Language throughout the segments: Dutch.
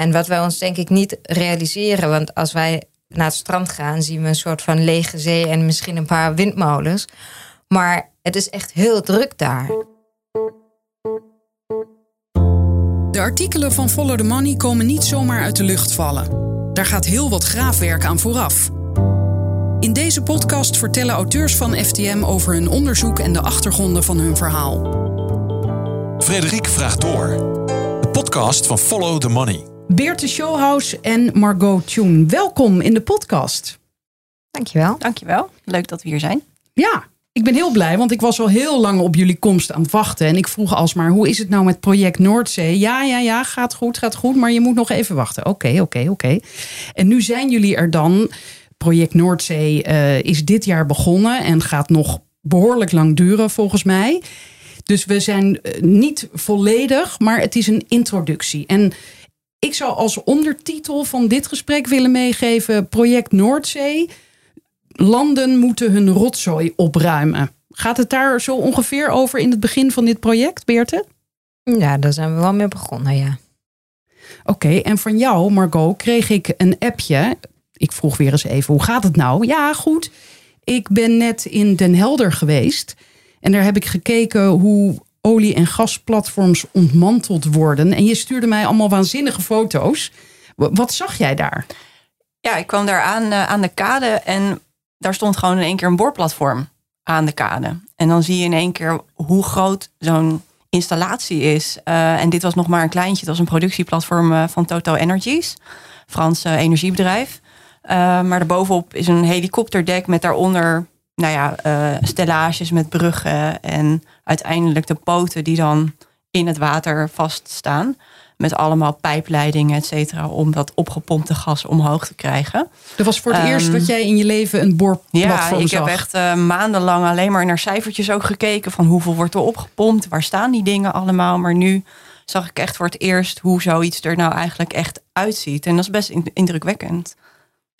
En wat wij ons denk ik niet realiseren, want als wij naar het strand gaan, zien we een soort van lege zee en misschien een paar windmolens. Maar het is echt heel druk daar. De artikelen van Follow the Money komen niet zomaar uit de lucht vallen. Daar gaat heel wat graafwerk aan vooraf. In deze podcast vertellen auteurs van FTM over hun onderzoek en de achtergronden van hun verhaal. Frederik vraagt door. De podcast van Follow the Money. Beerte Showhouse en Margot Tune, welkom in de podcast. Dankjewel. Dankjewel. Leuk dat we hier zijn. Ja, ik ben heel blij, want ik was al heel lang op jullie komst aan het wachten. En ik vroeg alsmaar, hoe is het nou met project Noordzee? Ja, ja, ja, gaat goed, gaat goed, maar je moet nog even wachten. Oké, oké, oké. En nu zijn jullie er dan. Project Noordzee uh, is dit jaar begonnen en gaat nog behoorlijk lang duren volgens mij. Dus we zijn uh, niet volledig, maar het is een introductie. En ik zou als ondertitel van dit gesprek willen meegeven: Project Noordzee landen moeten hun rotzooi opruimen. Gaat het daar zo ongeveer over in het begin van dit project, Beerte? Ja, daar zijn we wel mee begonnen, ja. Oké, okay, en van jou, Margot, kreeg ik een appje. Ik vroeg weer eens even, hoe gaat het nou? Ja, goed. Ik ben net in Den Helder geweest. En daar heb ik gekeken hoe olie- en gasplatforms ontmanteld worden. En je stuurde mij allemaal waanzinnige foto's. Wat zag jij daar? Ja, ik kwam daar aan, uh, aan de kade en daar stond gewoon in één keer een boorplatform aan de kade. En dan zie je in één keer hoe groot zo'n installatie is. Uh, en dit was nog maar een kleintje. Het was een productieplatform uh, van Total Energies, Frans energiebedrijf. maar daarbovenop is een helikopterdek met daaronder nou ja, stellages met bruggen. En uiteindelijk de poten die dan in het water vaststaan met allemaal pijpleidingen, et cetera, om dat opgepompte gas omhoog te krijgen. Dat was voor het um, eerst dat jij in je leven een boorplatform Ja, ik zag. heb echt uh, maandenlang alleen maar naar cijfertjes ook gekeken van hoeveel wordt er opgepompt, waar staan die dingen allemaal. Maar nu zag ik echt voor het eerst hoe zoiets er nou eigenlijk echt uitziet. En dat is best indrukwekkend.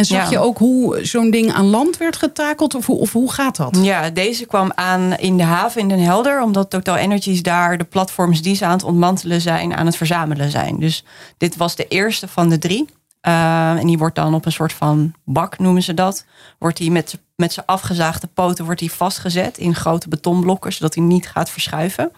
En zag ja. je ook hoe zo'n ding aan land werd getakeld? Of hoe, of hoe gaat dat? Ja, deze kwam aan in de haven in Den Helder. Omdat Total Energies daar de platforms die ze aan het ontmantelen zijn, aan het verzamelen zijn. Dus dit was de eerste van de drie. Uh, en die wordt dan op een soort van bak, noemen ze dat. Wordt die met, met zijn afgezaagde poten wordt die vastgezet in grote betonblokken, zodat hij niet gaat verschuiven.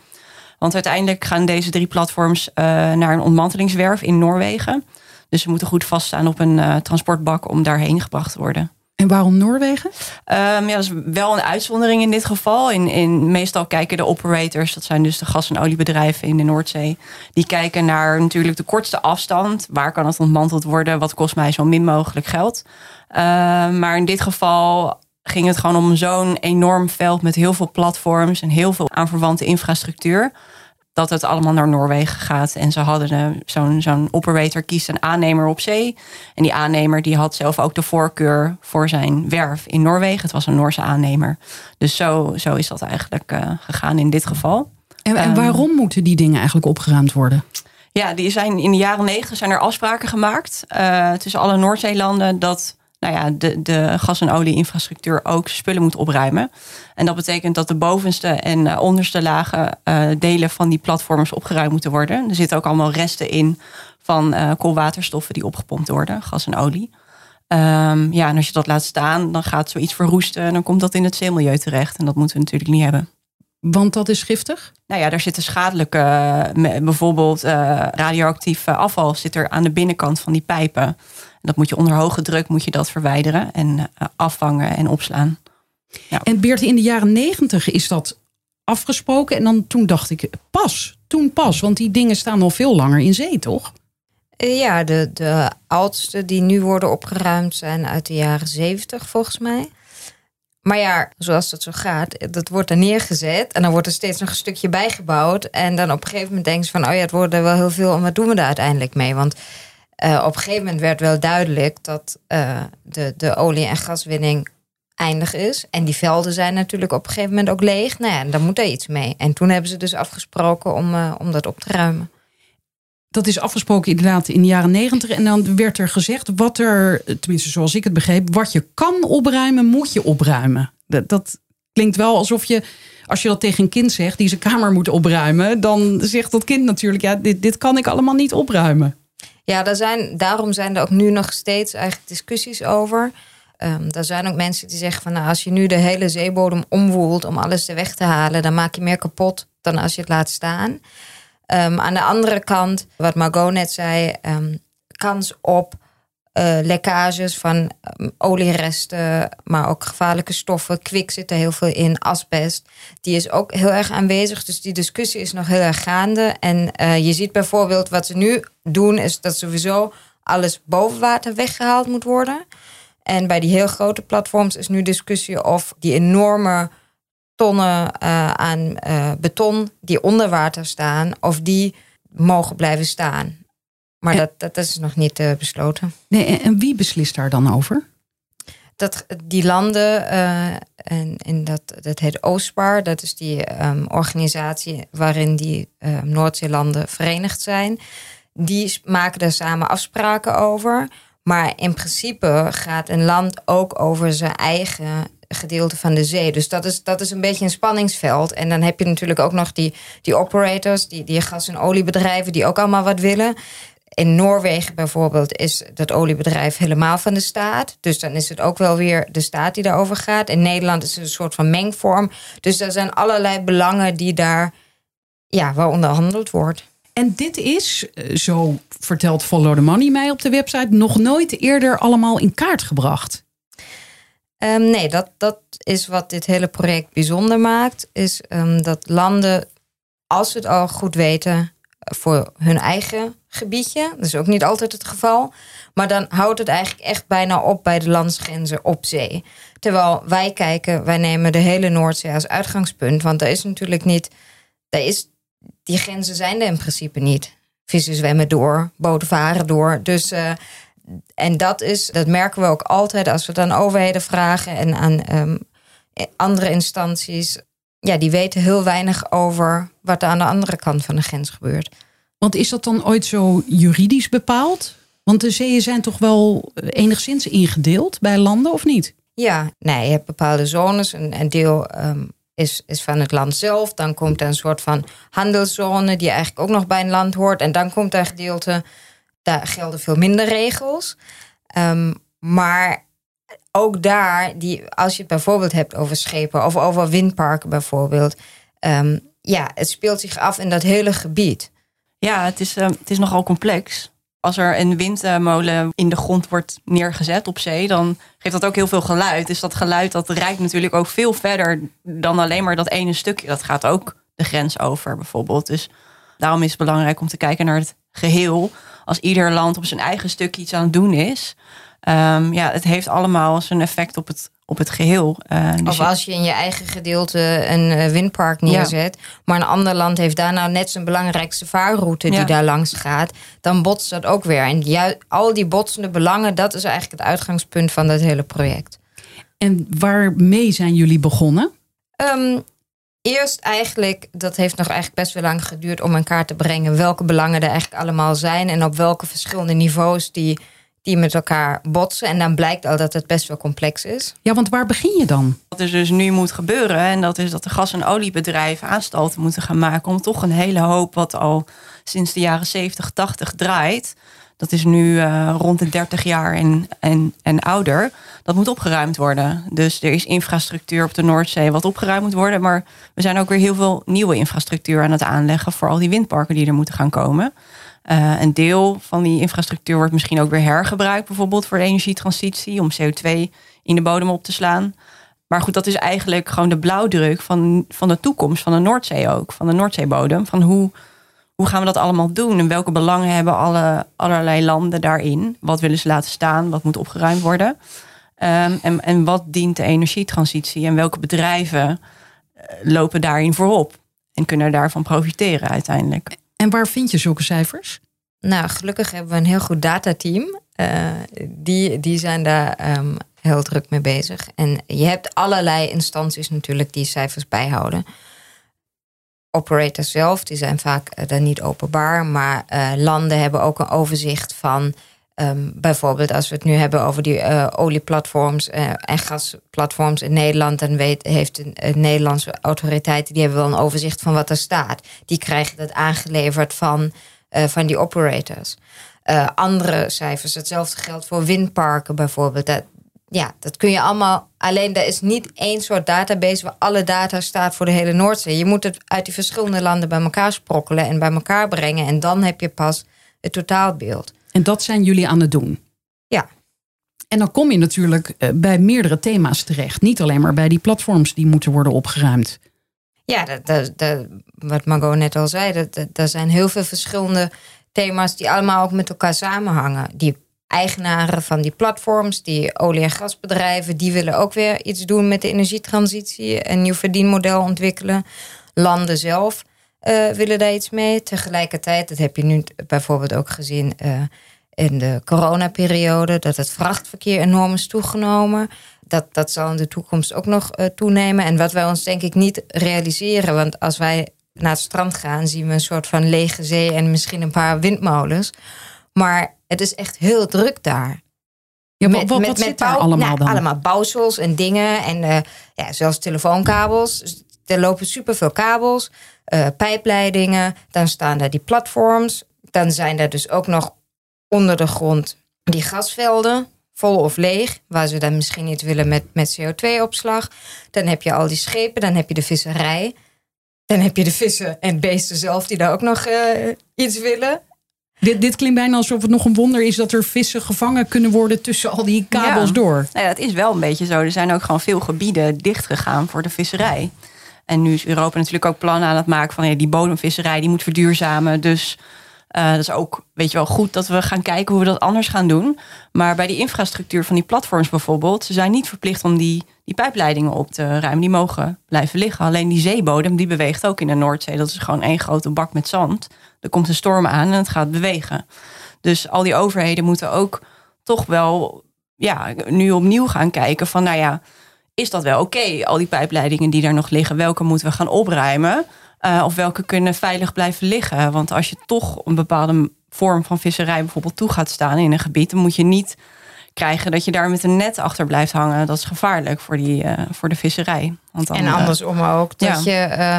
Want uiteindelijk gaan deze drie platforms uh, naar een ontmantelingswerf in Noorwegen. Dus ze moeten goed vaststaan op een uh, transportbak om daarheen gebracht te worden. En waarom Noorwegen? Um, ja, dat is wel een uitzondering in dit geval. In, in, meestal kijken de operators, dat zijn dus de gas- en oliebedrijven in de Noordzee, die kijken naar natuurlijk de kortste afstand. Waar kan het ontmanteld worden? Wat kost mij zo min mogelijk geld? Uh, maar in dit geval ging het gewoon om zo'n enorm veld met heel veel platforms en heel veel aanverwante infrastructuur dat het allemaal naar Noorwegen gaat. En ze hadden zo'n zo'n operator kiest een aannemer op zee. En die aannemer die had zelf ook de voorkeur voor zijn werf in Noorwegen. Het was een Noorse aannemer. Dus zo, zo is dat eigenlijk uh, gegaan in dit geval. En, en waarom um, moeten die dingen eigenlijk opgeruimd worden? Ja, die zijn in de jaren negentig zijn er afspraken gemaakt uh, tussen alle Noordzeelanden dat nou ja, de, de gas- en olieinfrastructuur ook spullen moet opruimen. En dat betekent dat de bovenste en uh, onderste lagen uh, delen van die platforms opgeruimd moeten worden. Er zitten ook allemaal resten in van uh, koolwaterstoffen die opgepompt worden, gas en olie. Um, ja, en als je dat laat staan, dan gaat zoiets verroesten en dan komt dat in het zeemilieu terecht. En dat moeten we natuurlijk niet hebben. Want dat is giftig? Nou ja, daar zitten schadelijke, bijvoorbeeld radioactief afval zit er aan de binnenkant van die pijpen. Dat moet je onder hoge druk moet je dat verwijderen en uh, afvangen en opslaan. Ja. En Beert, in de jaren negentig is dat afgesproken. En dan toen dacht ik, pas, toen pas. Want die dingen staan al veel langer in zee, toch? Ja, de, de oudste die nu worden opgeruimd zijn uit de jaren zeventig, volgens mij. Maar ja, zoals dat zo gaat, dat wordt er neergezet en dan wordt er steeds nog een stukje bijgebouwd. En dan op een gegeven moment denken ze van, oh ja, het wordt er wel heel veel, en wat doen we daar uiteindelijk mee? Want uh, op een gegeven moment werd wel duidelijk dat uh, de, de olie- en gaswinning eindig is. En die velden zijn natuurlijk op een gegeven moment ook leeg. Nou ja, dan moet er iets mee. En toen hebben ze dus afgesproken om, uh, om dat op te ruimen. Dat is afgesproken inderdaad in de jaren negentig. En dan werd er gezegd wat er, tenminste zoals ik het begreep, wat je kan opruimen, moet je opruimen. Dat, dat klinkt wel alsof je, als je dat tegen een kind zegt die zijn kamer moet opruimen, dan zegt dat kind natuurlijk, ja, dit, dit kan ik allemaal niet opruimen. Ja, daar zijn, daarom zijn er ook nu nog steeds eigenlijk discussies over. Um, er zijn ook mensen die zeggen van nou, als je nu de hele zeebodem omwoelt om alles er weg te halen, dan maak je meer kapot dan als je het laat staan. Um, aan de andere kant, wat Margot net zei, um, kans op uh, lekkages van olieresten, maar ook gevaarlijke stoffen. Kwik zit er heel veel in, asbest. Die is ook heel erg aanwezig. Dus die discussie is nog heel erg gaande. En uh, je ziet bijvoorbeeld wat ze nu doen, is dat sowieso alles boven water weggehaald moet worden. En bij die heel grote platforms is nu discussie of die enorme tonnen uh, aan beton die onder water staan, of die mogen blijven staan. Maar dat, dat is nog niet uh, besloten. Nee, en wie beslist daar dan over? Dat die landen, en, en dat, dat heet OOSPAR, dat is die um, organisatie waarin die um, Noordzeelanden verenigd zijn, die maken daar samen afspraken over. Maar in principe gaat een land ook over zijn eigen gedeelte van de zee. Dus dat is, dat is een beetje een spanningsveld. En dan heb je natuurlijk ook nog die, die operators, die, die gas- en oliebedrijven, die ook allemaal wat willen. In Noorwegen bijvoorbeeld is dat oliebedrijf helemaal van de staat. Dus dan is het ook wel weer de staat die daarover gaat. In Nederland is het een soort van mengvorm. Dus er zijn allerlei belangen die daar ja, waar onderhandeld wordt. En dit is, zo vertelt Follow the Money mij op de website, nog nooit eerder allemaal in kaart gebracht. Um, nee, dat, dat is wat dit hele project bijzonder maakt. Is um, dat landen, als ze het al goed weten, voor hun eigen gebiedje. Dat is ook niet altijd het geval. Maar dan houdt het eigenlijk echt bijna op bij de landsgrenzen op zee. Terwijl wij kijken, wij nemen de hele Noordzee als uitgangspunt. Want daar is natuurlijk niet. Daar is, die grenzen zijn er in principe niet. Vissen zwemmen door, boten varen door. Dus. Uh, en dat is, dat merken we ook altijd als we dan overheden vragen en aan um, andere instanties. Ja, die weten heel weinig over wat er aan de andere kant van de grens gebeurt. Want is dat dan ooit zo juridisch bepaald? Want de zeeën zijn toch wel enigszins ingedeeld bij landen, of niet? Ja, nee, je hebt bepaalde zones. Een, een deel um, is, is van het land zelf. Dan komt er een soort van handelszone die eigenlijk ook nog bij een land hoort. En dan komt er een gedeelte daar gelden veel minder regels. Um, maar ook daar, die, als je het bijvoorbeeld hebt over schepen of over windparken bijvoorbeeld. Um, ja, het speelt zich af in dat hele gebied. Ja, het is, uh, het is nogal complex. Als er een windmolen in de grond wordt neergezet op zee, dan geeft dat ook heel veel geluid. Dus dat geluid dat reikt natuurlijk ook veel verder dan alleen maar dat ene stukje. Dat gaat ook de grens over bijvoorbeeld. Dus daarom is het belangrijk om te kijken naar het geheel als ieder land op zijn eigen stuk iets aan het doen is. Um, ja, het heeft allemaal zijn effect op het, op het geheel. Uh, dus of als je in je eigen gedeelte een windpark neerzet, ja. maar een ander land heeft daar nou net zijn belangrijkste vaarroute die ja. daar langs gaat, dan botst dat ook weer. En juist, al die botsende belangen, dat is eigenlijk het uitgangspunt van dat hele project. En waarmee zijn jullie begonnen? Um, eerst eigenlijk, dat heeft nog eigenlijk best wel lang geduurd om in kaart te brengen welke belangen er eigenlijk allemaal zijn en op welke verschillende niveaus die, die met elkaar botsen. En dan blijkt al dat het best wel complex is. Ja, want waar begin je dan? Wat er dus nu moet gebeuren, en dat is dat de gas- en oliebedrijven aanstalten moeten gaan maken om toch een hele hoop wat al sinds de jaren 70, 80 draait. Dat is nu uh, rond de 30 jaar en, en, en ouder. Dat moet opgeruimd worden. Dus er is infrastructuur op de Noordzee wat opgeruimd moet worden. Maar we zijn ook weer heel veel nieuwe infrastructuur aan het aanleggen. voor al die windparken die er moeten gaan komen. Uh, een deel van die infrastructuur wordt misschien ook weer hergebruikt. Bijvoorbeeld voor de energietransitie. Om CO2 in de bodem op te slaan. Maar goed, dat is eigenlijk gewoon de blauwdruk van, van de toekomst van de Noordzee ook. Van de Noordzeebodem. Van hoe hoe gaan we dat allemaal doen? En welke belangen hebben alle, allerlei landen daarin? Wat willen ze laten staan? Wat moet opgeruimd worden? Um, en, en wat dient de energietransitie? En welke bedrijven lopen daarin voorop? En kunnen daarvan profiteren uiteindelijk. En waar vind je zulke cijfers? Nou, gelukkig hebben we een heel goed datateam. Uh, die, die zijn daar um, heel druk mee bezig. En je hebt allerlei instanties natuurlijk die cijfers bijhouden operators zelf, die zijn vaak uh, dan niet openbaar, maar uh, landen hebben ook een overzicht van um, bijvoorbeeld als we het nu hebben over die uh, olieplatforms en gasplatforms in Nederland, dan weet, heeft een, Nederlandse autoriteit, die hebben wel een overzicht van wat er staat. Die krijgen dat aangeleverd van, van die operators. Andere cijfers, hetzelfde geldt voor windparken bijvoorbeeld. Dat, ja, dat kun je allemaal. Alleen er is niet één soort database waar alle data staat voor de hele Noordzee. Je moet het uit die verschillende landen bij elkaar sprokkelen en bij elkaar brengen. En dan heb je pas het totaalbeeld. En dat zijn jullie aan het doen? Ja. En dan kom je natuurlijk eh, bij meerdere thema's terecht. Niet alleen maar bij die platforms die moeten worden opgeruimd. Ja, dat, dat, dat, wat Margot net al zei, dat, er zijn heel veel verschillende thema's die allemaal ook met elkaar samenhangen. Die eigenaren van die platforms, die olie- en gasbedrijven, die willen ook weer iets doen met de energietransitie, een nieuw verdienmodel ontwikkelen. Landen zelf uh, willen daar iets mee. Tegelijkertijd, dat heb je nu bijvoorbeeld ook gezien uh, in de coronaperiode, dat het vrachtverkeer enorm is toegenomen. Dat, dat zal in de toekomst ook nog uh, toenemen. En wat wij ons denk ik niet realiseren, want als wij naar het strand gaan, zien we een soort van lege zee en misschien een paar windmolens. Maar het is echt heel druk daar. Ja, met, wat, wat zit daar allemaal nou, dan? Allemaal bouwsels en dingen en ja, zelfs telefoonkabels. Dus er lopen superveel kabels, uh, pijpleidingen. Dan staan daar die platforms. Dan zijn er dus ook nog onder de grond die gasvelden, vol of leeg, waar ze dan misschien niet willen met, met CO2-opslag. Dan heb je al die schepen, dan heb je de visserij. Dan heb je de vissen en beesten zelf die daar ook nog uh, iets willen. Dit, dit klinkt bijna alsof het nog een wonder is dat er vissen gevangen kunnen worden tussen al die kabels ja. door. Nou ja, dat is wel een beetje zo. Er zijn ook gewoon veel gebieden dichtgegaan voor de visserij. En nu is Europa natuurlijk ook plannen aan het maken van ja, die bodemvisserij die moet verduurzamen. Dus uh, dat is ook, weet je wel, goed dat we gaan kijken hoe we dat anders gaan doen. Maar bij die infrastructuur van die platforms bijvoorbeeld, ze zijn niet verplicht om die, die pijpleidingen op te ruimen. Die mogen blijven liggen. Alleen die zeebodem, die beweegt ook in de Noordzee. Dat is gewoon één grote bak met zand. Er komt een storm aan en het gaat bewegen. Dus al die overheden moeten ook toch wel ja, nu opnieuw gaan kijken van, nou ja, is dat wel oké? Al die pijpleidingen die daar nog liggen, welke moeten we gaan opruimen? Uh, of welke kunnen veilig blijven liggen? Want als je toch een bepaalde vorm van visserij bijvoorbeeld toe gaat staan in een gebied, dan moet je niet krijgen dat je daar met een net achter blijft hangen. Dat is gevaarlijk voor, die, uh, voor de visserij. Want dan, en andersom ook, dat ja. je. Uh,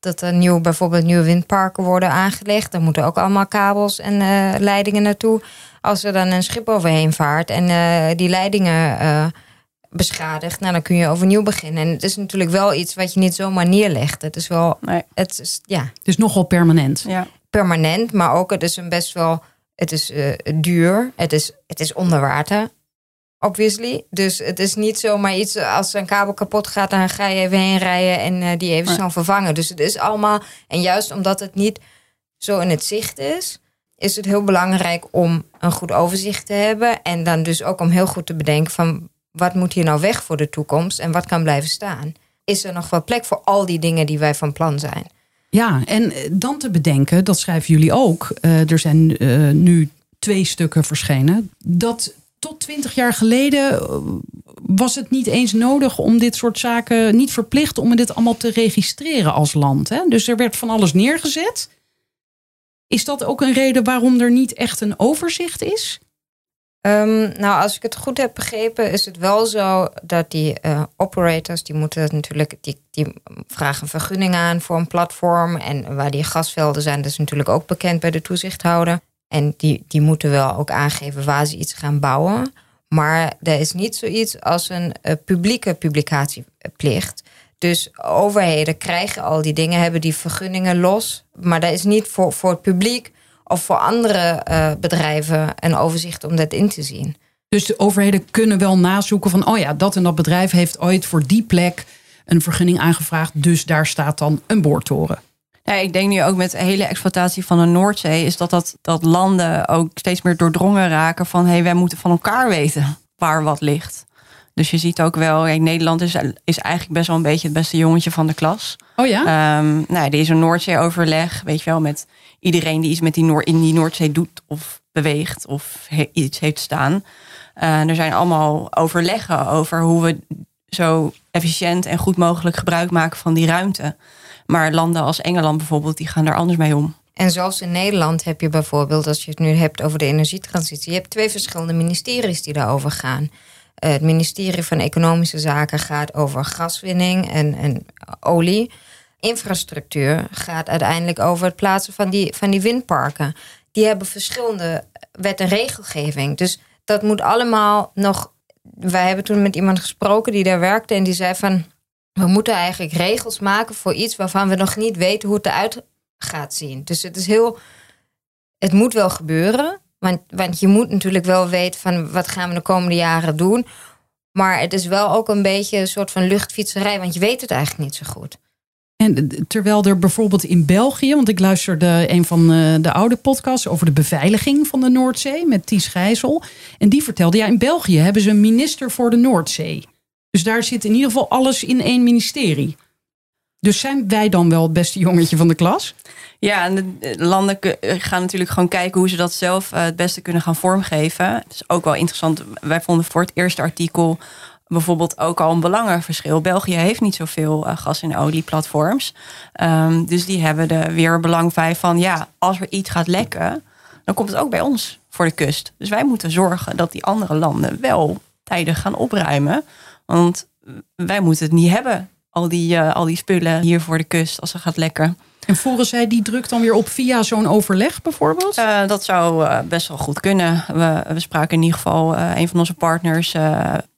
dat er nieuw, bijvoorbeeld nieuwe windparken worden aangelegd. Daar moeten ook allemaal kabels en leidingen naartoe. Als er dan een schip overheen vaart en die leidingen beschadigd, nou, dan kun je overnieuw beginnen. En het is natuurlijk wel iets wat je niet zomaar neerlegt. Het is wel, nee. het is, ja. Het is nogal permanent. Ja. Permanent, maar ook het is een best wel, het is uh, duur, het is, het is onder water, obviously. Dus het is niet zomaar iets, als een kabel kapot gaat, dan ga je even heen rijden en uh, die even snel vervangen. Dus het is allemaal, en juist omdat het niet zo in het zicht is, is het heel belangrijk om een goed overzicht te hebben. En dan dus ook om heel goed te bedenken van wat moet hier nou weg voor de toekomst en wat kan blijven staan? Is er nog wel plek voor al die dingen die wij van plan zijn? Ja, en dan te bedenken, dat schrijven jullie ook. Uh, er zijn uh, nu twee stukken verschenen. Dat tot twintig jaar geleden was het niet eens nodig om dit soort zaken, niet verplicht om dit allemaal te registreren als land. Hè? Dus er werd van alles neergezet. Is dat ook een reden waarom er niet echt een overzicht is? Um, nou, als ik het goed heb begrepen, is het wel zo dat die uh, operators, die moeten natuurlijk, die, die vragen vergunning aan voor een platform. En waar die gasvelden zijn, dat is natuurlijk ook bekend bij de toezichthouder. En die, die moeten wel ook aangeven waar ze iets gaan bouwen. Maar er is niet zoiets als een uh, publieke publicatieplicht. Dus overheden krijgen al die dingen, hebben die vergunningen los. Maar dat is niet voor, voor het publiek of voor andere uh, bedrijven een overzicht om dat in te zien. Dus de overheden kunnen wel nazoeken van, oh ja, dat en dat bedrijf heeft ooit voor die plek een vergunning aangevraagd, dus daar staat dan een boortoren. Ja, ik denk nu ook met de hele exploitatie van de Noordzee, is dat, dat, dat landen ook steeds meer doordrongen raken van hé, hey, wij moeten van elkaar weten waar wat ligt. Dus je ziet ook wel, kijk, Nederland is, is eigenlijk best wel een beetje het beste jongetje van de klas. Oh ja? Um, nou, er is een Noordzee-overleg, weet je wel, met iedereen die iets met die Noord, in die Noordzee doet of beweegt of iets heeft staan. Uh, er zijn allemaal overleggen over hoe we zo efficiënt en goed mogelijk gebruik maken van die ruimte. Maar landen als Engeland bijvoorbeeld, die gaan daar anders mee om. En zelfs in Nederland heb je bijvoorbeeld, als je het nu hebt over de energietransitie, je hebt twee verschillende ministeries die daarover gaan. Uh, het ministerie van Economische Zaken gaat over gaswinning en, en olie infrastructuur gaat uiteindelijk over het plaatsen van die, van die windparken. Die hebben verschillende wet en regelgeving. Dus dat moet allemaal nog. Wij hebben toen met iemand gesproken die daar werkte en die zei van. We moeten eigenlijk regels maken voor iets waarvan we nog niet weten hoe het eruit gaat zien. Dus het is heel. Het moet wel gebeuren. Want, want je moet natuurlijk wel weten van wat gaan we de komende jaren doen. Maar het is wel ook een beetje een soort van luchtfietserij, want je weet het eigenlijk niet zo goed. En terwijl er bijvoorbeeld in België, want ik luisterde een van eh, de oude podcasts over de beveiliging van de Noordzee met Ties Gijzel. En die vertelde, ja, in België hebben ze een minister voor de Noordzee. Dus daar zit in ieder geval alles in één ministerie. Dus zijn wij dan wel het beste jongetje van de klas? Ja, en de landen gaan natuurlijk gewoon kijken hoe ze dat zelf eh, het beste kunnen gaan vormgeven. Het is ook wel interessant. Wij vonden voor het eerste artikel bijvoorbeeld ook al een belangenverschil. België heeft niet zoveel uh, gas- en olieplatforms. Um, dus die hebben er weer belang bij van ja, als er iets gaat lekken, dan komt het ook bij ons voor de kust. Dus wij moeten zorgen dat die andere landen wel tijdig gaan opruimen. Want wij moeten het niet hebben, al die, uh, al die spullen hier voor de kust, als ze gaat lekken. En voeren zij die druk dan weer op via zo'n overleg bijvoorbeeld? Uh, dat zou uh, best wel goed kunnen. We, we spraken in ieder geval uh, een van onze partners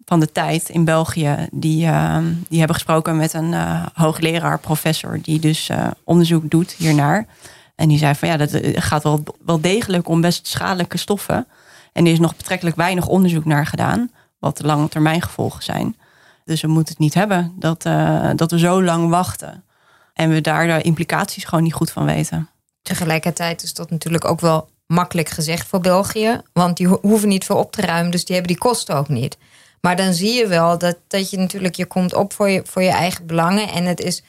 van de tijd in België. Die, die hebben gesproken met een hoogleraar, professor, die dus onderzoek doet hiernaar. En die zei van ja, dat gaat wel, wel degelijk om best schadelijke stoffen. En er is nog betrekkelijk weinig onderzoek naar gedaan, wat de lange termijn gevolgen zijn. Dus we moeten het niet hebben dat, dat we zo lang wachten. En we daar de implicaties gewoon niet goed van weten. Tegelijkertijd is dat natuurlijk ook wel makkelijk gezegd voor België. Want die hoeven niet veel op te ruimen, dus die hebben die kosten ook niet. Maar dan zie je wel dat, dat je natuurlijk, je komt op voor je, voor je eigen belangen. En het is,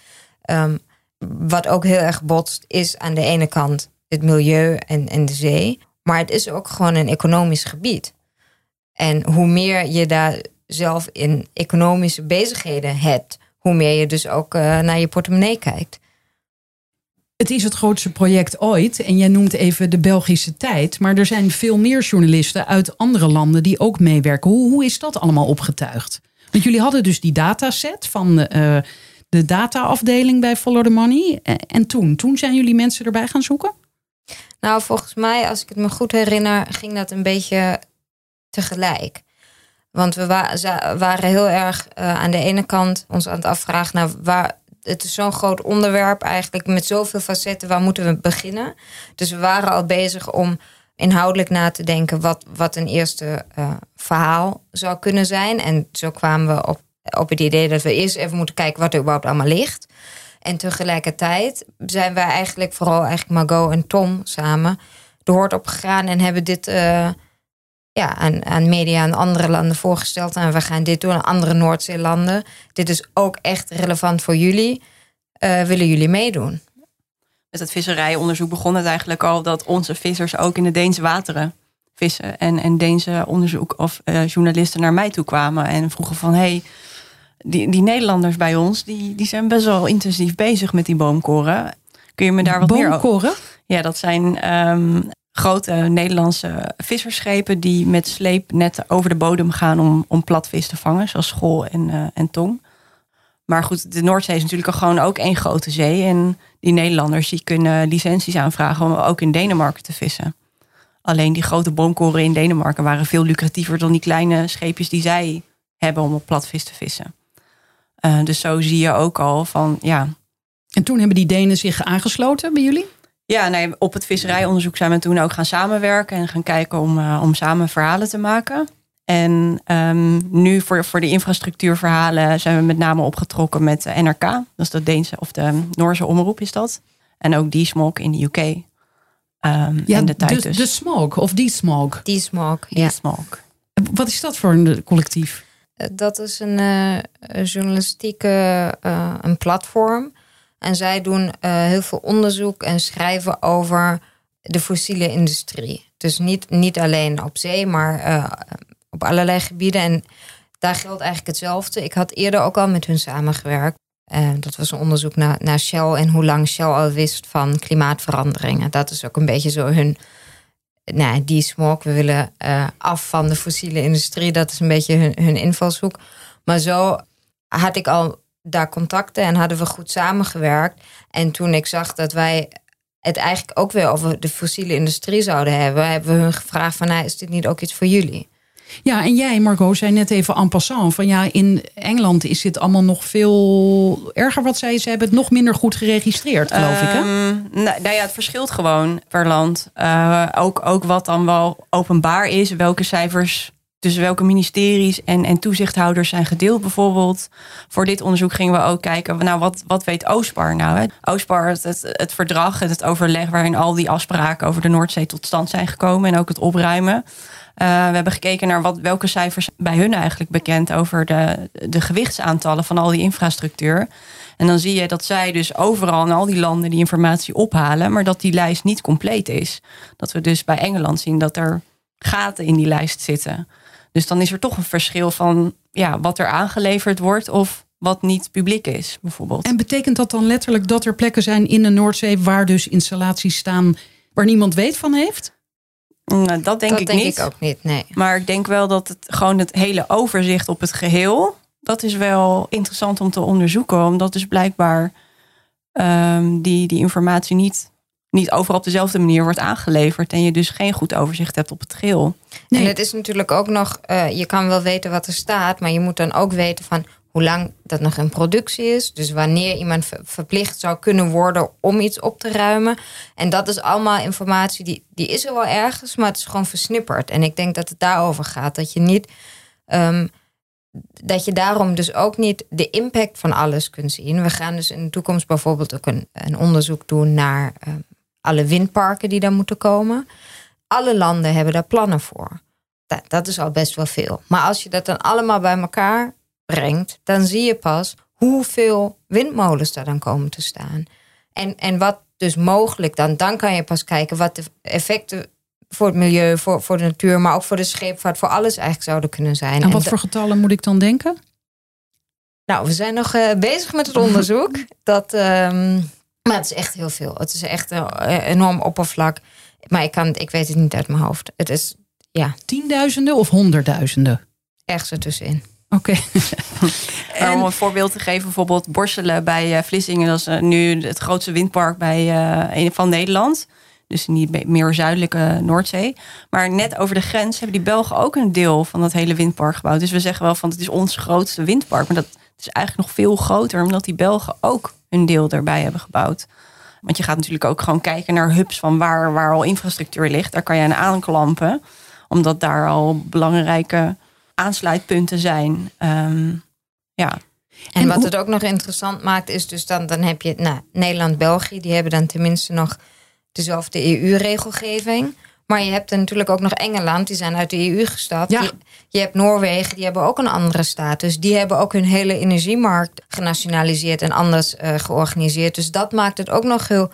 um, wat ook heel erg botst, is aan de ene kant het milieu en, en de zee. Maar het is ook gewoon een economisch gebied. En hoe meer je daar zelf in economische bezigheden hebt, hoe meer je dus ook uh, naar je portemonnee kijkt. Het is het grootste project ooit. En jij noemt even de Belgische tijd. Maar er zijn veel meer journalisten uit andere landen die ook meewerken. Hoe, is dat allemaal opgetuigd? Want jullie hadden dus die dataset van uh, de dataafdeling bij Follow the Money. En toen, toen zijn jullie mensen erbij gaan zoeken? Nou, volgens mij, als ik het me goed herinner, ging dat een beetje tegelijk. Want we waren heel erg uh, aan de ene kant ons aan het afvragen... Nou, waar, het is zo'n groot onderwerp eigenlijk met zoveel facetten. Waar moeten we beginnen? Dus we waren al bezig om inhoudelijk na te denken... wat, wat een eerste uh, verhaal zou kunnen zijn. En zo kwamen we op, op het idee dat we eerst even moeten kijken... wat er überhaupt allemaal ligt. En tegelijkertijd zijn wij eigenlijk vooral eigenlijk Margot en Tom samen... de hoort opgegaan en hebben dit... Uh, ja, aan, aan media in andere landen voorgesteld. En we gaan dit doen aan andere Noordzeelanden. Dit is ook echt relevant voor jullie. Uh, willen jullie meedoen? Met het visserijonderzoek begon het eigenlijk al dat onze vissers ook in de Deense wateren vissen. En, en Deense onderzoek of uh, journalisten naar mij toe kwamen en vroegen van hey, die, die Nederlanders bij ons, die, die zijn best wel intensief bezig met die boomkoren. Kun je me daar wat boomkoren? meer over? Ja, dat zijn um, grote Nederlandse visserschepen die met sleepnetten over de bodem gaan om, om platvis te vangen, zoals school en, uh, en tong. Maar goed, de Noordzee is natuurlijk gewoon ook één grote zee. En die Nederlanders die kunnen licenties aanvragen om ook in Denemarken te vissen. Alleen die grote boomkoren in Denemarken waren veel lucratiever dan die kleine scheepjes die zij hebben om op platvis te vissen. Uh, dus zo zie je ook al van ja. En toen hebben die Denen zich aangesloten bij jullie? Ja, nee, op het visserijonderzoek zijn we toen ook gaan samenwerken en gaan kijken om, uh, om samen verhalen te maken. En um, nu voor, voor de infrastructuurverhalen zijn we met name opgetrokken met de NRK. Dat is de Deense of de Noorse omroep is dat. En ook die smog in de UK. Um, ja, en de tijd de, dus. de smog of die smog. Die smog, Die ja. smog. Wat is dat voor een collectief? Dat is een uh, journalistieke uh, een platform. En zij doen uh, heel veel onderzoek en schrijven over de fossiele industrie. Dus niet, niet alleen op zee, maar uh, op allerlei gebieden. En daar geldt eigenlijk hetzelfde. Ik had eerder ook al met hun samengewerkt. Uh, dat was een onderzoek naar, naar Shell en hoe lang Shell al wist van klimaatveranderingen. Dat is ook een beetje zo hun. Nou, die smog. We willen af van de fossiele industrie. Dat is een beetje hun, hun invalshoek. Maar zo had ik al daar contacten en hadden we goed samengewerkt. En toen ik zag dat wij het eigenlijk ook weer over de fossiele industrie zouden hebben, hebben we hun gevraagd van nou, is dit niet ook iets voor jullie? Ja, en jij, Margot, zei net even en passant van ja, in Engeland is dit allemaal nog veel erger wat zij ze hebben het nog minder goed geregistreerd, geloof ik. Hè? Ehm, nou, nou ja, het verschilt gewoon per land. Uh, ook, ook wat dan wel openbaar is, welke cijfers tussen welke ministeries en, en toezichthouders zijn gedeeld bijvoorbeeld. Voor dit onderzoek gingen we ook kijken, nou wat, wat weet OSPAR nou? Hè? OSPAR, het, het, verdrag, het, het overleg waarin al die afspraken over de Noordzee tot stand zijn gekomen en ook het opruimen. Uh, we hebben gekeken naar wat, welke cijfers bij hun eigenlijk bekend over de, de gewichtsaantallen van al die infrastructuur. En dan zie je dat zij dus overal in al die landen die informatie ophalen, maar dat die lijst niet compleet is. Dat we dus bij Engeland zien dat er gaten in die lijst zitten. Dus dan is er toch een verschil van ja, wat er aangeleverd wordt of wat niet publiek is, bijvoorbeeld. En betekent dat dan letterlijk dat er plekken zijn in de Noordzee waar dus installaties staan waar niemand weet van heeft? Nou, dat denk, dat ik denk niet. ik ook niet, nee. Maar ik denk wel dat het gewoon het hele overzicht op het geheel, dat is wel interessant om te onderzoeken, omdat dus blijkbaar um, die, die informatie niet niet overal op dezelfde manier wordt aangeleverd. En je dus geen goed overzicht hebt op het geheel. Nee. En het is natuurlijk ook nog, uh, je kan wel weten wat er staat, maar je moet dan ook weten van hoe lang dat nog in productie is. Dus wanneer iemand verplicht zou kunnen worden om iets op te ruimen. En dat is allemaal informatie die, die is er wel ergens, maar het is gewoon versnipperd. En ik denk dat het daarover gaat. Dat je niet. Um, dat je daarom dus ook niet de impact van alles kunt zien. We gaan dus in de toekomst bijvoorbeeld ook een, een onderzoek doen naar um, alle windparken die daar moeten komen. Alle landen hebben daar plannen voor. Dat, dat is al best wel veel. Maar als je dat dan allemaal bij elkaar brengt, dan zie je pas hoeveel windmolens daar dan komen te staan. En, en wat dus mogelijk dan, dan kan je pas kijken wat de effecten voor het milieu, voor, voor de natuur, maar ook voor de scheepvaart, voor alles eigenlijk zouden kunnen zijn. En wat voor getallen moet ik dan denken? Nou, we zijn nog uh, bezig met het onderzoek. Dat, um, maar het is echt heel veel. Het is echt een enorm oppervlak. Maar ik, kan, ik weet het niet uit mijn hoofd. Het is, ja. Tienduizenden of honderdduizenden? Ergens ertussenin. Oké. Okay. Om een voorbeeld te geven, bijvoorbeeld Borselen bij uh, Vlissingen. Dat is uh, nu het grootste windpark bij, uh, van Nederland. Dus in die meer zuidelijke Noordzee. Maar net over de grens hebben die Belgen ook een deel van dat hele windpark gebouwd. Dus we zeggen wel van het is ons grootste windpark. Maar dat is eigenlijk nog veel groter, omdat die Belgen ook een deel erbij hebben gebouwd. Want je gaat natuurlijk ook gewoon kijken naar hubs van waar, waar al infrastructuur ligt. Daar kan je aan aanklampen, omdat daar al belangrijke aansluitpunten zijn. Um, ja. En, en wat het ook nog interessant maakt, is dus dan, dan heb je nou, Nederland-België, die hebben dan tenminste nog dezelfde EU-regelgeving. Maar je hebt natuurlijk ook nog Engeland, die zijn uit de EU gestapt. Ja. Je, je, hebt Noorwegen, die hebben ook een andere status. Die hebben ook hun hele energiemarkt genationaliseerd en anders uh, georganiseerd. Dus dat maakt het ook nog heel.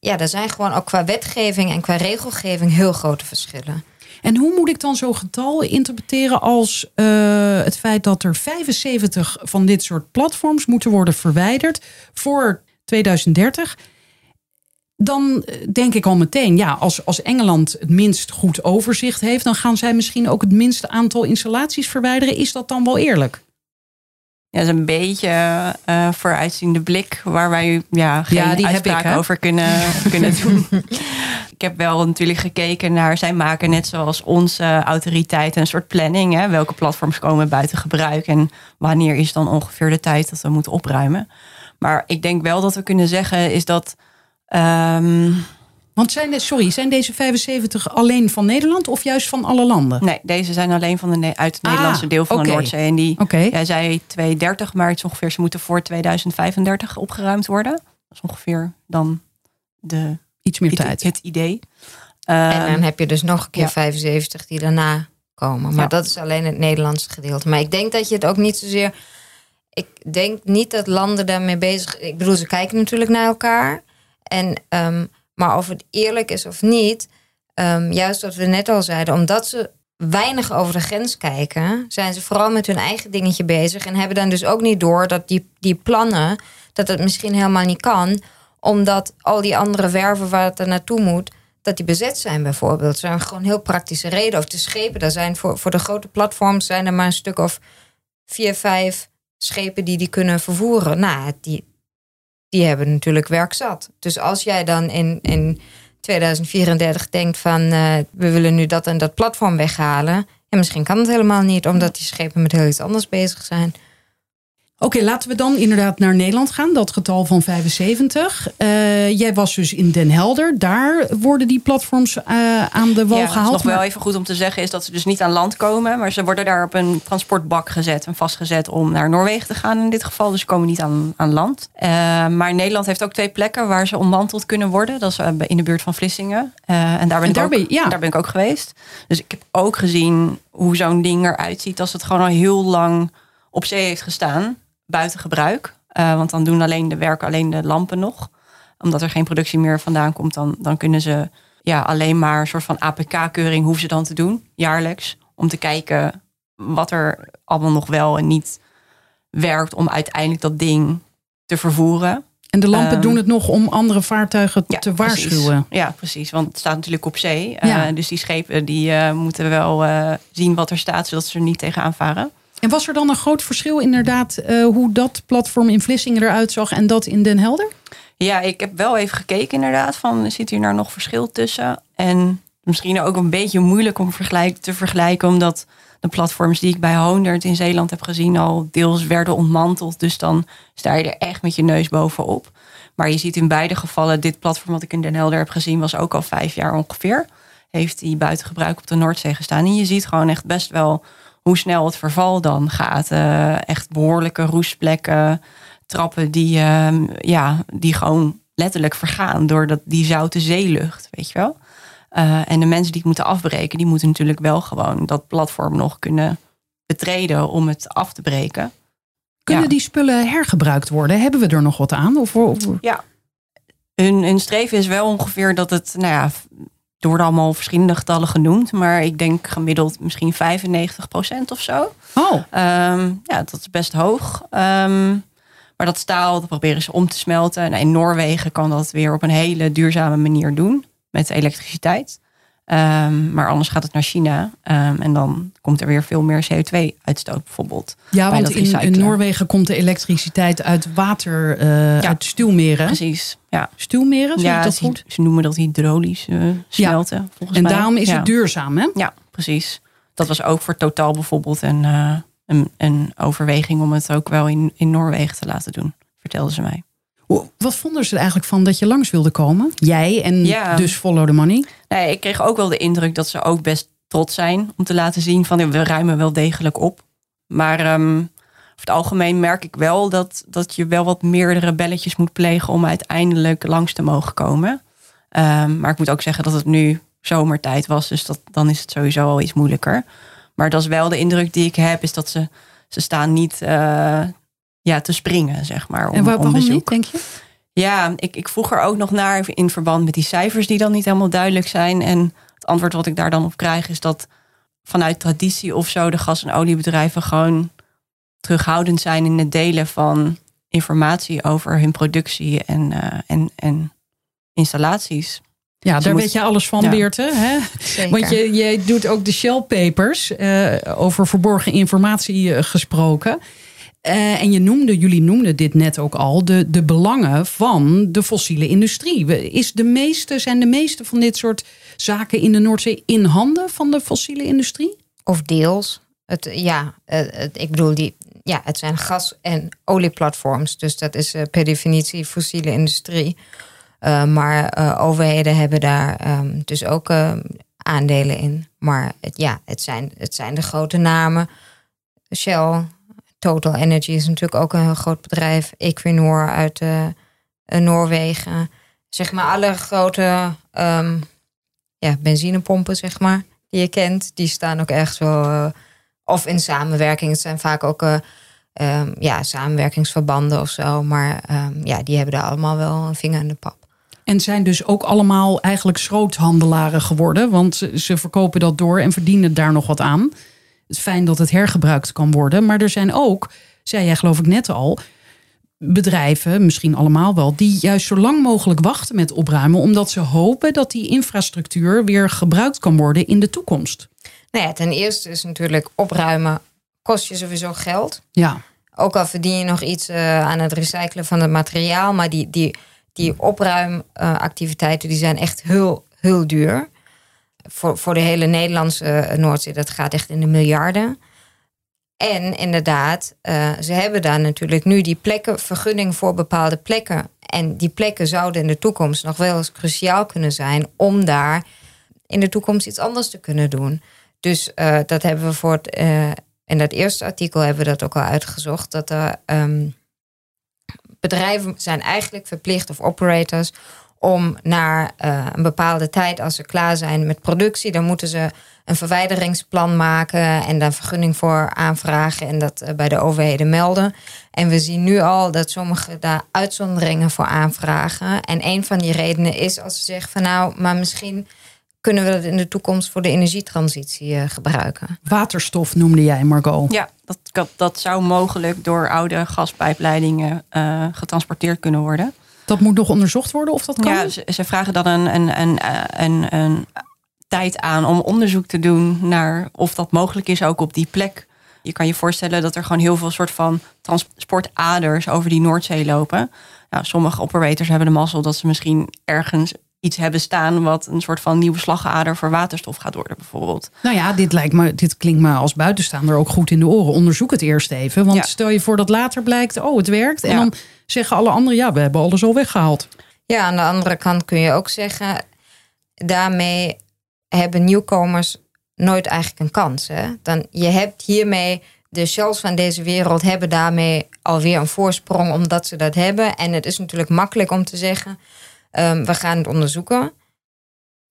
Ja, er zijn gewoon ook qua wetgeving en qua regelgeving heel grote verschillen. En hoe moet ik dan zo'n getal interpreteren als uh, het feit dat er 75 van dit soort platforms moeten worden verwijderd voor 2030? Dan denk ik al meteen, ja, als, als Engeland het minst goed overzicht heeft, dan gaan zij misschien ook het minste aantal installaties verwijderen. Is dat dan wel eerlijk? Ja, dat is een beetje uh, vooruitziende blik waar wij ja, geen ja, uitspraak ik, over kunnen, kunnen doen. ik heb wel natuurlijk gekeken naar, zij maken net zoals onze autoriteiten een soort planning. Hè, welke platforms komen buiten gebruik en wanneer is dan ongeveer de tijd dat we moeten opruimen. Maar ik denk wel dat we kunnen zeggen is dat Um, Want zijn de, sorry, zijn deze 75 alleen van Nederland of juist van alle landen? Nee, deze zijn alleen van de, uit het ah, Nederlandse deel van okay. de Noordzee. En die, okay. jij zei 230, maar het is ongeveer, ze moeten voor 2035 opgeruimd worden. Dat is ongeveer dan de, Iets meer het, tijd. het idee. Um, en dan heb je dus nog een keer ja. 75 die daarna komen. Maar Ja. dat is alleen het Nederlandse gedeelte. Maar ik denk dat je het ook niet zozeer. Ik denk niet dat landen daarmee bezig. Ik bedoel, ze kijken natuurlijk naar elkaar. En, ehm, maar of het eerlijk is of niet, ehm, juist wat we net al zeiden, omdat ze weinig over de grens kijken, zijn ze vooral met hun eigen dingetje bezig en hebben dan dus ook niet door dat die, die plannen, dat het misschien helemaal niet kan, omdat al die andere werven waar het naartoe moet, dat die bezet zijn bijvoorbeeld. Dat zijn gewoon heel praktische redenen. Of de schepen, daar zijn voor, voor de grote platforms zijn er maar een stuk of vier, vijf schepen die die kunnen vervoeren. Nou, die, die hebben natuurlijk werk zat. Dus als jij dan in, in 2034 denkt van uh, we willen nu dat en dat platform weghalen. Ja, misschien kan het helemaal niet, omdat die schepen met heel iets anders bezig zijn. Oké, laten we dan inderdaad naar Nederland gaan. Dat getal van 75. Uh, jij was dus in Den Helder. Daar worden die platforms uh, aan de wal ja, gehaald. Wat nog wel even goed om te zeggen is dat ze dus niet aan land komen. Maar ze worden daar op een transportbak gezet en vastgezet om naar Noorwegen te gaan in dit geval. Dus ze komen niet aan, aan land. Uh, maar Nederland heeft ook twee plekken waar ze ontmanteld kunnen worden. Dat is in de buurt van Vlissingen. en daar ben, en daar, ik ook, ben, ja. daar ben ik ook geweest. Dus ik heb ook gezien hoe zo'n ding eruit ziet als het gewoon al heel lang op zee heeft gestaan buiten gebruik. Uh, want dan doen alleen de werken alleen de lampen nog. Omdat er geen productie meer vandaan komt, dan, dan kunnen ze ja, alleen maar een soort van APK-keuring hoeven ze dan te doen, jaarlijks. Om te kijken wat er allemaal nog wel en niet werkt om uiteindelijk dat ding te vervoeren. En de lampen um, doen het nog om andere vaartuigen ja, te waarschuwen. Precies. Ja, precies. Want het staat natuurlijk op zee. Ja. Uh, dus die schepen die, uh, moeten wel zien wat er staat, zodat ze er niet tegenaan varen. En was er dan een groot verschil inderdaad uh, hoe dat platform in Vlissingen eruit zag en dat in Den Helder? Ja, ik heb wel even gekeken inderdaad van zit hier nou nog verschil tussen? En misschien ook een beetje moeilijk om te vergelijken omdat de platforms die ik bij Honderd in Zeeland heb gezien al deels werden ontmanteld. Dus dan sta je er echt met je neus bovenop. Maar je ziet in beide gevallen, dit platform wat ik in Den Helder heb gezien was ook al vijf jaar ongeveer. Heeft die buiten gebruik op de Noordzee gestaan. En je ziet gewoon echt best wel hoe snel het verval dan gaat. Uh, echt behoorlijke roestplekken, trappen die, uh, ja, die gewoon letterlijk vergaan door dat, die zoute zeelucht, weet je wel. Uh, en de mensen die het moeten afbreken, die moeten natuurlijk wel gewoon dat platform nog kunnen betreden om het af te breken. Kunnen ja. die spullen hergebruikt worden? Hebben we er nog wat aan? Of, of... Ja, hun, hun streven is wel ongeveer dat het, nou ja, er worden allemaal verschillende getallen genoemd, maar ik denk gemiddeld misschien 95% of zo. Oh. Um, ja, dat is best hoog. Um, maar dat staal, dat proberen ze om te smelten. Nou, in Noorwegen kan dat weer op een hele duurzame manier doen met elektriciteit. Um, maar anders gaat het naar China. Um, en dan komt er weer veel meer CO2-uitstoot bijvoorbeeld. Ja, want in, in, Noorwegen komt de elektriciteit uit water, uh, ja, uit stuwmeren. Precies, ja. Stuwmeren, ja, dat goed? Ze noemen dat hydraulisch uh, smelten, ja. volgens en mij. En daarom is het duurzaam, hè? Ja, precies. Dat was ook voor Totaal bijvoorbeeld een, uh, een, een overweging... om het ook wel in, in Noorwegen te laten doen, vertelden ze mij. Wat vonden ze er eigenlijk van dat je langs wilde komen? Jij en dus Follow the Money? Nee, ik kreeg ook wel de indruk dat ze ook best trots zijn om te laten zien van we ruimen wel degelijk op. Maar um, over het algemeen merk ik wel dat, dat je wel wat meerdere belletjes moet plegen om uiteindelijk langs te mogen komen. Um, maar ik moet ook zeggen dat het nu zomertijd was, dus dat, dan is het sowieso al iets moeilijker. Maar dat is wel de indruk die ik heb, is dat ze, ze staan niet uh, ja, te springen, zeg maar. Om, en waar, waarom om bezoek. niet, denk je? Ja, ik, ik vroeg er ook nog naar in verband met die cijfers die dan niet helemaal duidelijk zijn. En het antwoord wat ik daar dan op krijg is dat vanuit traditie of zo de gas- en oliebedrijven gewoon terughoudend zijn in het delen van informatie over hun productie en, uh, en, en installaties. Ja, dus daar moet, weet je alles van, ja. Beerte. Hè? Want je, je doet ook de Shell Papers uh, over verborgen informatie uh, gesproken. Uh, en je noemde, jullie noemden dit net ook al, de, de belangen van de fossiele industrie. Is de meeste, zijn de meeste van dit soort zaken in de Noordzee in handen van de fossiele industrie? Of deels. Het, ja, het, ik bedoel, die, ja, het zijn gas- en olieplatforms. Dus dat is uh, per definitie fossiele industrie. Uh, maar overheden hebben daar um, dus ook aandelen in. Maar ja, het zijn, het zijn de grote namen. Shell, Total Energy is natuurlijk ook een heel groot bedrijf. Equinor uit uh, Noorwegen. Zeg maar alle grote um, ja, benzinepompen, zeg maar, die je kent. Die staan ook echt wel... Uh, of in samenwerking. Het zijn vaak ook um, ja, samenwerkingsverbanden of zo. Maar um, ja, die hebben daar allemaal wel een vinger in de pap. En zijn dus ook allemaal eigenlijk schroothandelaren geworden. Want ze verkopen dat door en verdienen daar nog wat aan. Is fijn dat het hergebruikt kan worden. Maar er zijn ook, zei jij geloof ik net al, bedrijven, misschien allemaal wel, die juist zo lang mogelijk wachten met opruimen, omdat ze hopen dat die infrastructuur weer gebruikt kan worden in de toekomst. Nou ja, ten eerste is natuurlijk opruimen kost je sowieso geld. Ja. Ook al verdien je nog iets uh, aan het recyclen van het materiaal, maar die, die, die opruimactiviteiten die zijn echt heel, heel duur. Voor, voor de hele Nederlandse Noordzee, dat gaat echt in de miljarden. En inderdaad, uh, ze hebben daar natuurlijk nu die plekken, vergunning voor bepaalde plekken. En die plekken zouden in de toekomst nog wel eens cruciaal kunnen zijn om daar in de toekomst iets anders te kunnen doen. Dus uh, dat hebben we voor het, in dat eerste artikel hebben we dat ook al uitgezocht. Dat er um, bedrijven zijn eigenlijk verplicht of operators om naar uh, een bepaalde tijd, als ze klaar zijn met productie, dan moeten ze een verwijderingsplan maken en daar vergunning voor aanvragen en dat uh, bij de overheden melden. En we zien nu al dat sommigen daar uitzonderingen voor aanvragen. En een van die redenen is als ze zeggen van nou, maar misschien kunnen we dat in de toekomst voor de energietransitie uh, gebruiken. Waterstof noemde jij, Margot. Ja, dat, dat zou mogelijk door oude gaspijpleidingen uh, getransporteerd kunnen worden. Dat moet nog onderzocht worden of dat kan? Ja, ze, ze vragen dan een, een, een, een, een tijd aan om onderzoek te doen naar of dat mogelijk is ook op die plek. Je kan je voorstellen dat er gewoon heel veel soort van transportaders over die Noordzee lopen. Nou, sommige operators hebben de mazzel dat ze misschien ergens iets hebben staan wat een soort van nieuwe slagader voor waterstof gaat worden, bijvoorbeeld. Nou ja, dit lijkt me, dit klinkt me als buitenstaander ook goed in de oren. Onderzoek het eerst even. Want ja. stel je voor dat later blijkt, oh, het werkt. En ja. dan zeggen alle anderen, ja, we hebben alles al weggehaald. Ja, aan de andere kant kun je ook zeggen, daarmee hebben nieuwkomers nooit eigenlijk een kans. Hè? Dan, je hebt hiermee, de shells van deze wereld hebben daarmee alweer een voorsprong omdat ze dat hebben. En het is natuurlijk makkelijk om te zeggen, um, we gaan het onderzoeken.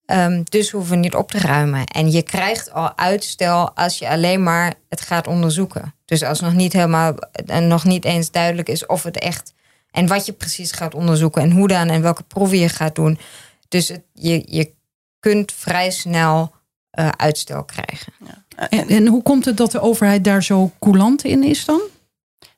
Um, dus hoeven we niet op te ruimen. En je krijgt al uitstel als je alleen maar het gaat onderzoeken. Dus als nog niet helemaal, nog niet eens duidelijk is of het echt en wat je precies gaat onderzoeken en hoe dan en welke proeven je gaat doen. Dus het, je, je kunt vrij snel uh, uitstel krijgen. Ja. En, en, hoe komt het dat de overheid daar zo coulant in is dan?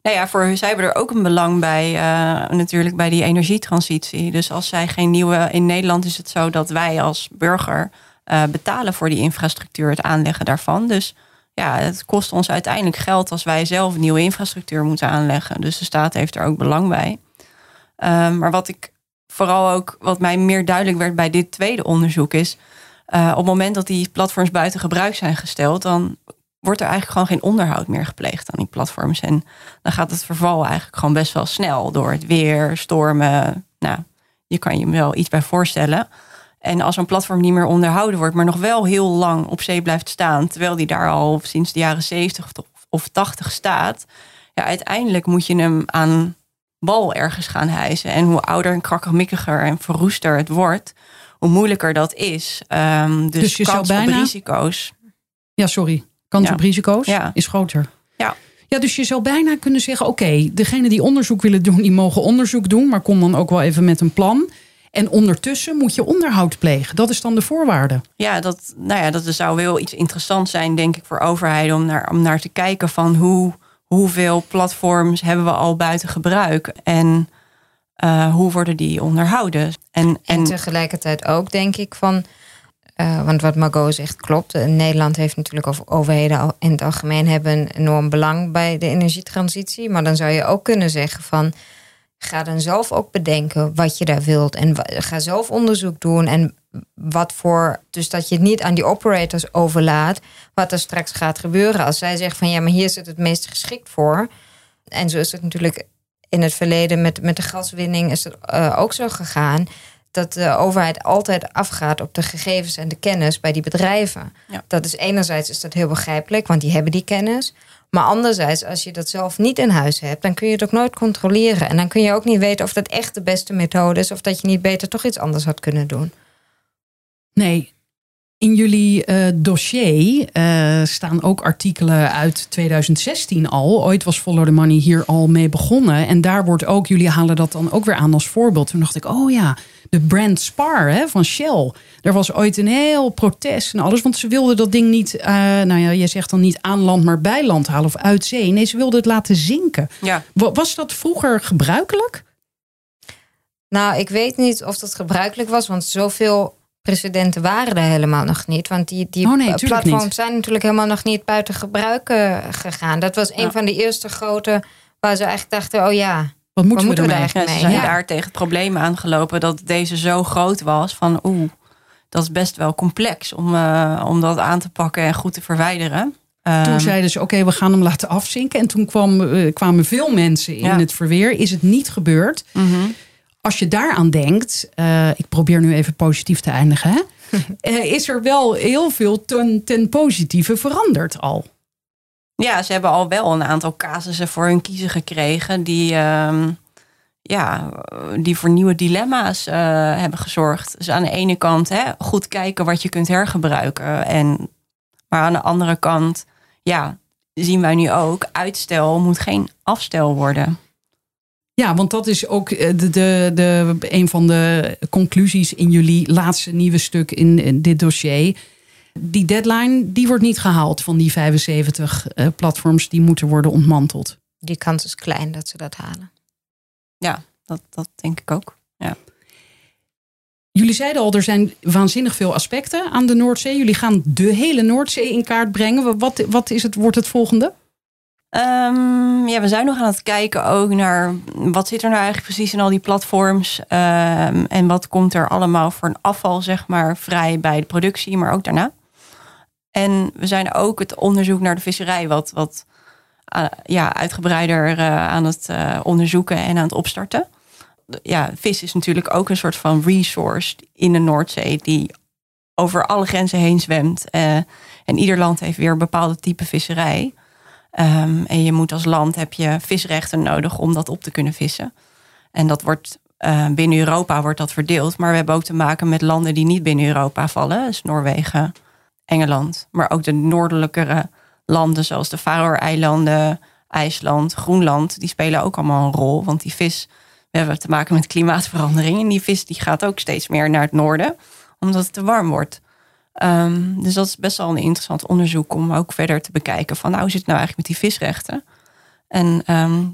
Nou ja, voor zij hebben er ook een belang bij, uh, natuurlijk bij die energietransitie. Dus als zij geen nieuwe. In Nederland is het zo dat wij als burger uh, betalen voor die infrastructuur, het aanleggen daarvan. Dus ja, het kost ons uiteindelijk geld als wij zelf nieuwe infrastructuur moeten aanleggen. Dus de staat heeft er ook belang bij. Um, maar wat ik vooral ook, wat mij meer duidelijk werd bij dit tweede onderzoek is. Uh, op het moment dat die platforms buiten gebruik zijn gesteld, dan wordt er eigenlijk gewoon geen onderhoud meer gepleegd aan die platforms. En dan gaat het verval eigenlijk gewoon best wel snel door het weer, stormen. Nou, je kan je wel iets bij voorstellen. En als een platform niet meer onderhouden wordt, maar nog wel heel lang op zee blijft staan, terwijl die daar al sinds de jaren 70 of 80 staat, ja, uiteindelijk moet je hem aan bal ergens gaan hijsen. En hoe ouder en krakkemikkiger en verroester het wordt, hoe moeilijker dat is. Um, dus, dus je kans bijna... op risico's. Ja, sorry. Kans ja. op risico's ja. is groter. Ja. Ja, dus je zou bijna kunnen zeggen: oké, okay, degene die onderzoek willen doen, die mogen onderzoek doen, maar kom dan ook wel even met een plan. En ondertussen moet je onderhoud plegen. Dat is dan de voorwaarde. Ja, dat, nou ja, dat zou wel iets interessants zijn, denk ik, voor overheden om naar, om naar te kijken van hoe, hoeveel platforms hebben we al buiten gebruik en uh, hoe worden die onderhouden. En, en, en tegelijkertijd ook, denk ik, van. Uh, want wat Margot zegt klopt. Nederland heeft natuurlijk, of overheden in het algemeen, hebben een enorm belang bij de energietransitie. Maar dan zou je ook kunnen zeggen van Ga dan zelf ook bedenken wat je daar wilt. En ga zelf onderzoek doen. En wat voor. Dus dat je het niet aan die operators overlaat. Wat er straks gaat gebeuren. Als zij zeggen van ja, maar hier is het het meest geschikt voor. En zo is het natuurlijk in het verleden met, met de gaswinning is het uh, ook zo gegaan. Dat de overheid altijd afgaat op de gegevens en de kennis bij die bedrijven. Ja. Dat is enerzijds is dat heel begrijpelijk, want die hebben die kennis. Maar anderzijds, als je dat zelf niet in huis hebt, dan kun je het ook nooit controleren. En dan kun je ook niet weten of dat echt de beste methode is, of dat je niet beter toch iets anders had kunnen doen. Nee. In jullie uh, dossier uh, staan ook artikelen uit 2016 al. Ooit was Follow the Money hier al mee begonnen. En daar wordt ook, jullie halen dat dan ook weer aan als voorbeeld. Toen dacht ik, oh ja, de brand Spar hè, van Shell. Er was ooit een heel protest en alles. Want ze wilden dat ding niet, uh, nou ja, je zegt dan niet aan land, maar bij land halen of uit zee. Nee, ze wilden het laten zinken. Ja. Was dat vroeger gebruikelijk? Nou, ik weet niet of dat gebruikelijk was, want zoveel precedenten waren er helemaal nog niet. Want die, die oh nee, platforms niet. zijn natuurlijk helemaal nog niet buiten gebruik uh, gegaan. Dat was een ja. van de eerste grote Waar ze eigenlijk dachten, oh ja, Wat moeten Wat we moeten we ermee? daar Ja, ze zijn ja. daar tegen het probleem aangelopen dat deze zo groot was van oeh, dat is best wel complex om, eh, om dat aan te pakken en goed te verwijderen. Toen Ehm, zeiden ze, oké, we gaan hem laten afzinken. En toen kwam, eh, kwamen veel mensen in Ja. het verweer. Is het niet gebeurd? mhm. Als je daaraan denkt, eh, ik probeer nu even positief te eindigen. Hè? Eh, is er wel heel veel ten, ten positieve veranderd al. Ja, ze hebben al wel een aantal casussen voor hun kiezen gekregen die, ehm, ja, die voor nieuwe dilemma's eh, hebben gezorgd. Dus aan de ene kant hè, goed kijken wat je kunt hergebruiken. En, maar aan de andere kant, ja, zien wij nu ook, uitstel moet geen afstel worden. Ja, want dat is ook eh, de, de, de, een van de conclusies in jullie laatste nieuwe stuk in, in dit dossier. Die deadline die wordt niet gehaald van die 75 eh, platforms die moeten worden ontmanteld. die kans is klein dat ze dat halen. Ja, dat, dat denk ik ook. Jullie zeiden al, er zijn waanzinnig veel aspecten aan de Noordzee. Jullie gaan de hele Noordzee in kaart brengen. Wat, wat is het, wordt het volgende? Ehm, ja, we zijn nog aan het kijken ook naar wat zit er nou eigenlijk precies in al die platforms. ehm, en wat komt er allemaal voor een afval, zeg maar, vrij bij de productie, maar ook daarna. En we zijn ook het onderzoek naar de visserij wat, wat eh, ja, uitgebreider eh, aan het eh, onderzoeken en aan het opstarten. Ja, vis is natuurlijk ook een soort van resource in de Noordzee die over alle grenzen heen zwemt. en ieder land heeft weer een bepaalde type visserij. Ehm, en je moet als land heb je visrechten nodig om dat op te kunnen vissen. En dat wordt binnen Europa wordt dat verdeeld. Maar we hebben ook te maken met landen die niet binnen Europa vallen. Dus Noorwegen, Engeland. Maar ook de noordelijkere landen zoals de Faroe-eilanden, IJsland, Groenland. Die spelen ook allemaal een rol. Want die vis, we hebben te maken met klimaatverandering. En die vis die gaat ook steeds meer naar het noorden. Omdat het te warm wordt. Ehm, dus dat is best wel een interessant onderzoek om ook verder te bekijken van nou hoe zit het nou eigenlijk met die visrechten? En ehm,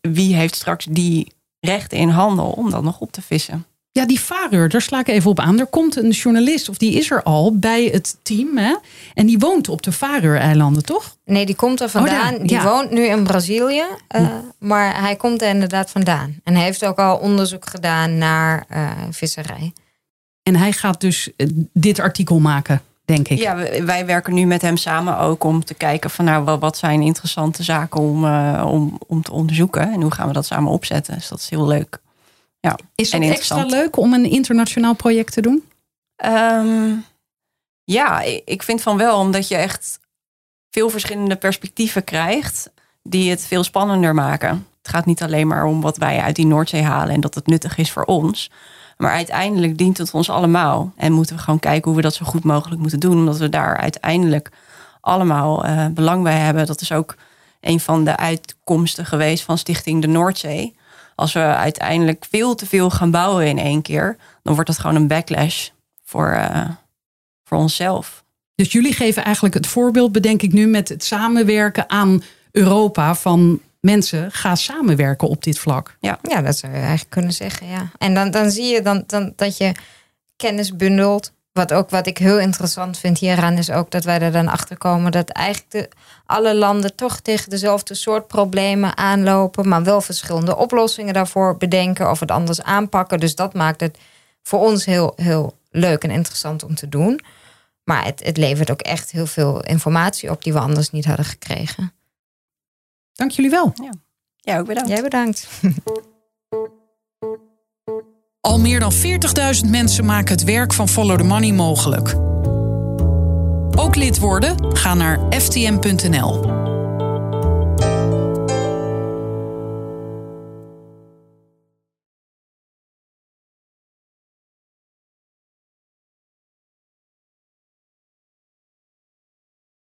wie heeft straks die rechten in handen om dat nog op te vissen? Ja, die vareur, daar sla ik even op aan. Er komt een journalist, of die is er al, bij het team. Hè? En die woont op de Vareur-eilanden, toch? Nee, die komt er vandaan. daar, die ja. woont nu in Brazilië. eh, Maar hij komt er inderdaad vandaan. En hij heeft ook al onderzoek gedaan naar eh, visserij. En hij gaat dus eh, dit artikel maken, denk ik. Ja, wij werken nu met hem samen ook om te kijken van nou wat zijn interessante zaken om, eh, om, om te onderzoeken. En hoe gaan we dat samen opzetten. Dus dat is heel leuk. Ja, Is het extra leuk om een internationaal project te doen? Ehm, ja, ik ik vind van wel, omdat je echt veel verschillende perspectieven krijgt, die het veel spannender maken. Het gaat niet alleen maar om wat wij uit die Noordzee halen en dat het nuttig is voor ons. Maar uiteindelijk dient het ons allemaal. En moeten we gewoon kijken hoe we dat zo goed mogelijk moeten doen. Omdat we daar uiteindelijk allemaal eh, belang bij hebben. Dat is ook een van de uitkomsten geweest van Stichting de Noordzee. Als we uiteindelijk veel te veel gaan bouwen in één keer, dan wordt dat gewoon een backlash voor, eh, voor onszelf. Dus jullie geven eigenlijk het voorbeeld, bedenk ik nu, met het samenwerken aan Europa van mensen. Ga samenwerken op dit vlak. Ja, dat zou je eigenlijk kunnen zeggen, ja. En dan, dan zie je dan, dan, dat je kennis bundelt. Wat ook wat ik heel interessant vind hieraan is ook dat wij er dan achter komen dat eigenlijk de, alle landen toch tegen dezelfde soort problemen aanlopen, maar wel verschillende oplossingen daarvoor bedenken of het anders aanpakken. Dus dat maakt het voor ons heel, heel leuk en interessant om te doen. Maar het, het levert ook echt heel veel informatie op die we anders niet hadden gekregen. Dank jullie wel. Ja, ook bedankt. Jij bedankt. Al meer dan 40.000 mensen maken het werk van Follow the Money mogelijk. Ook lid worden? Ga naar ftm.nl.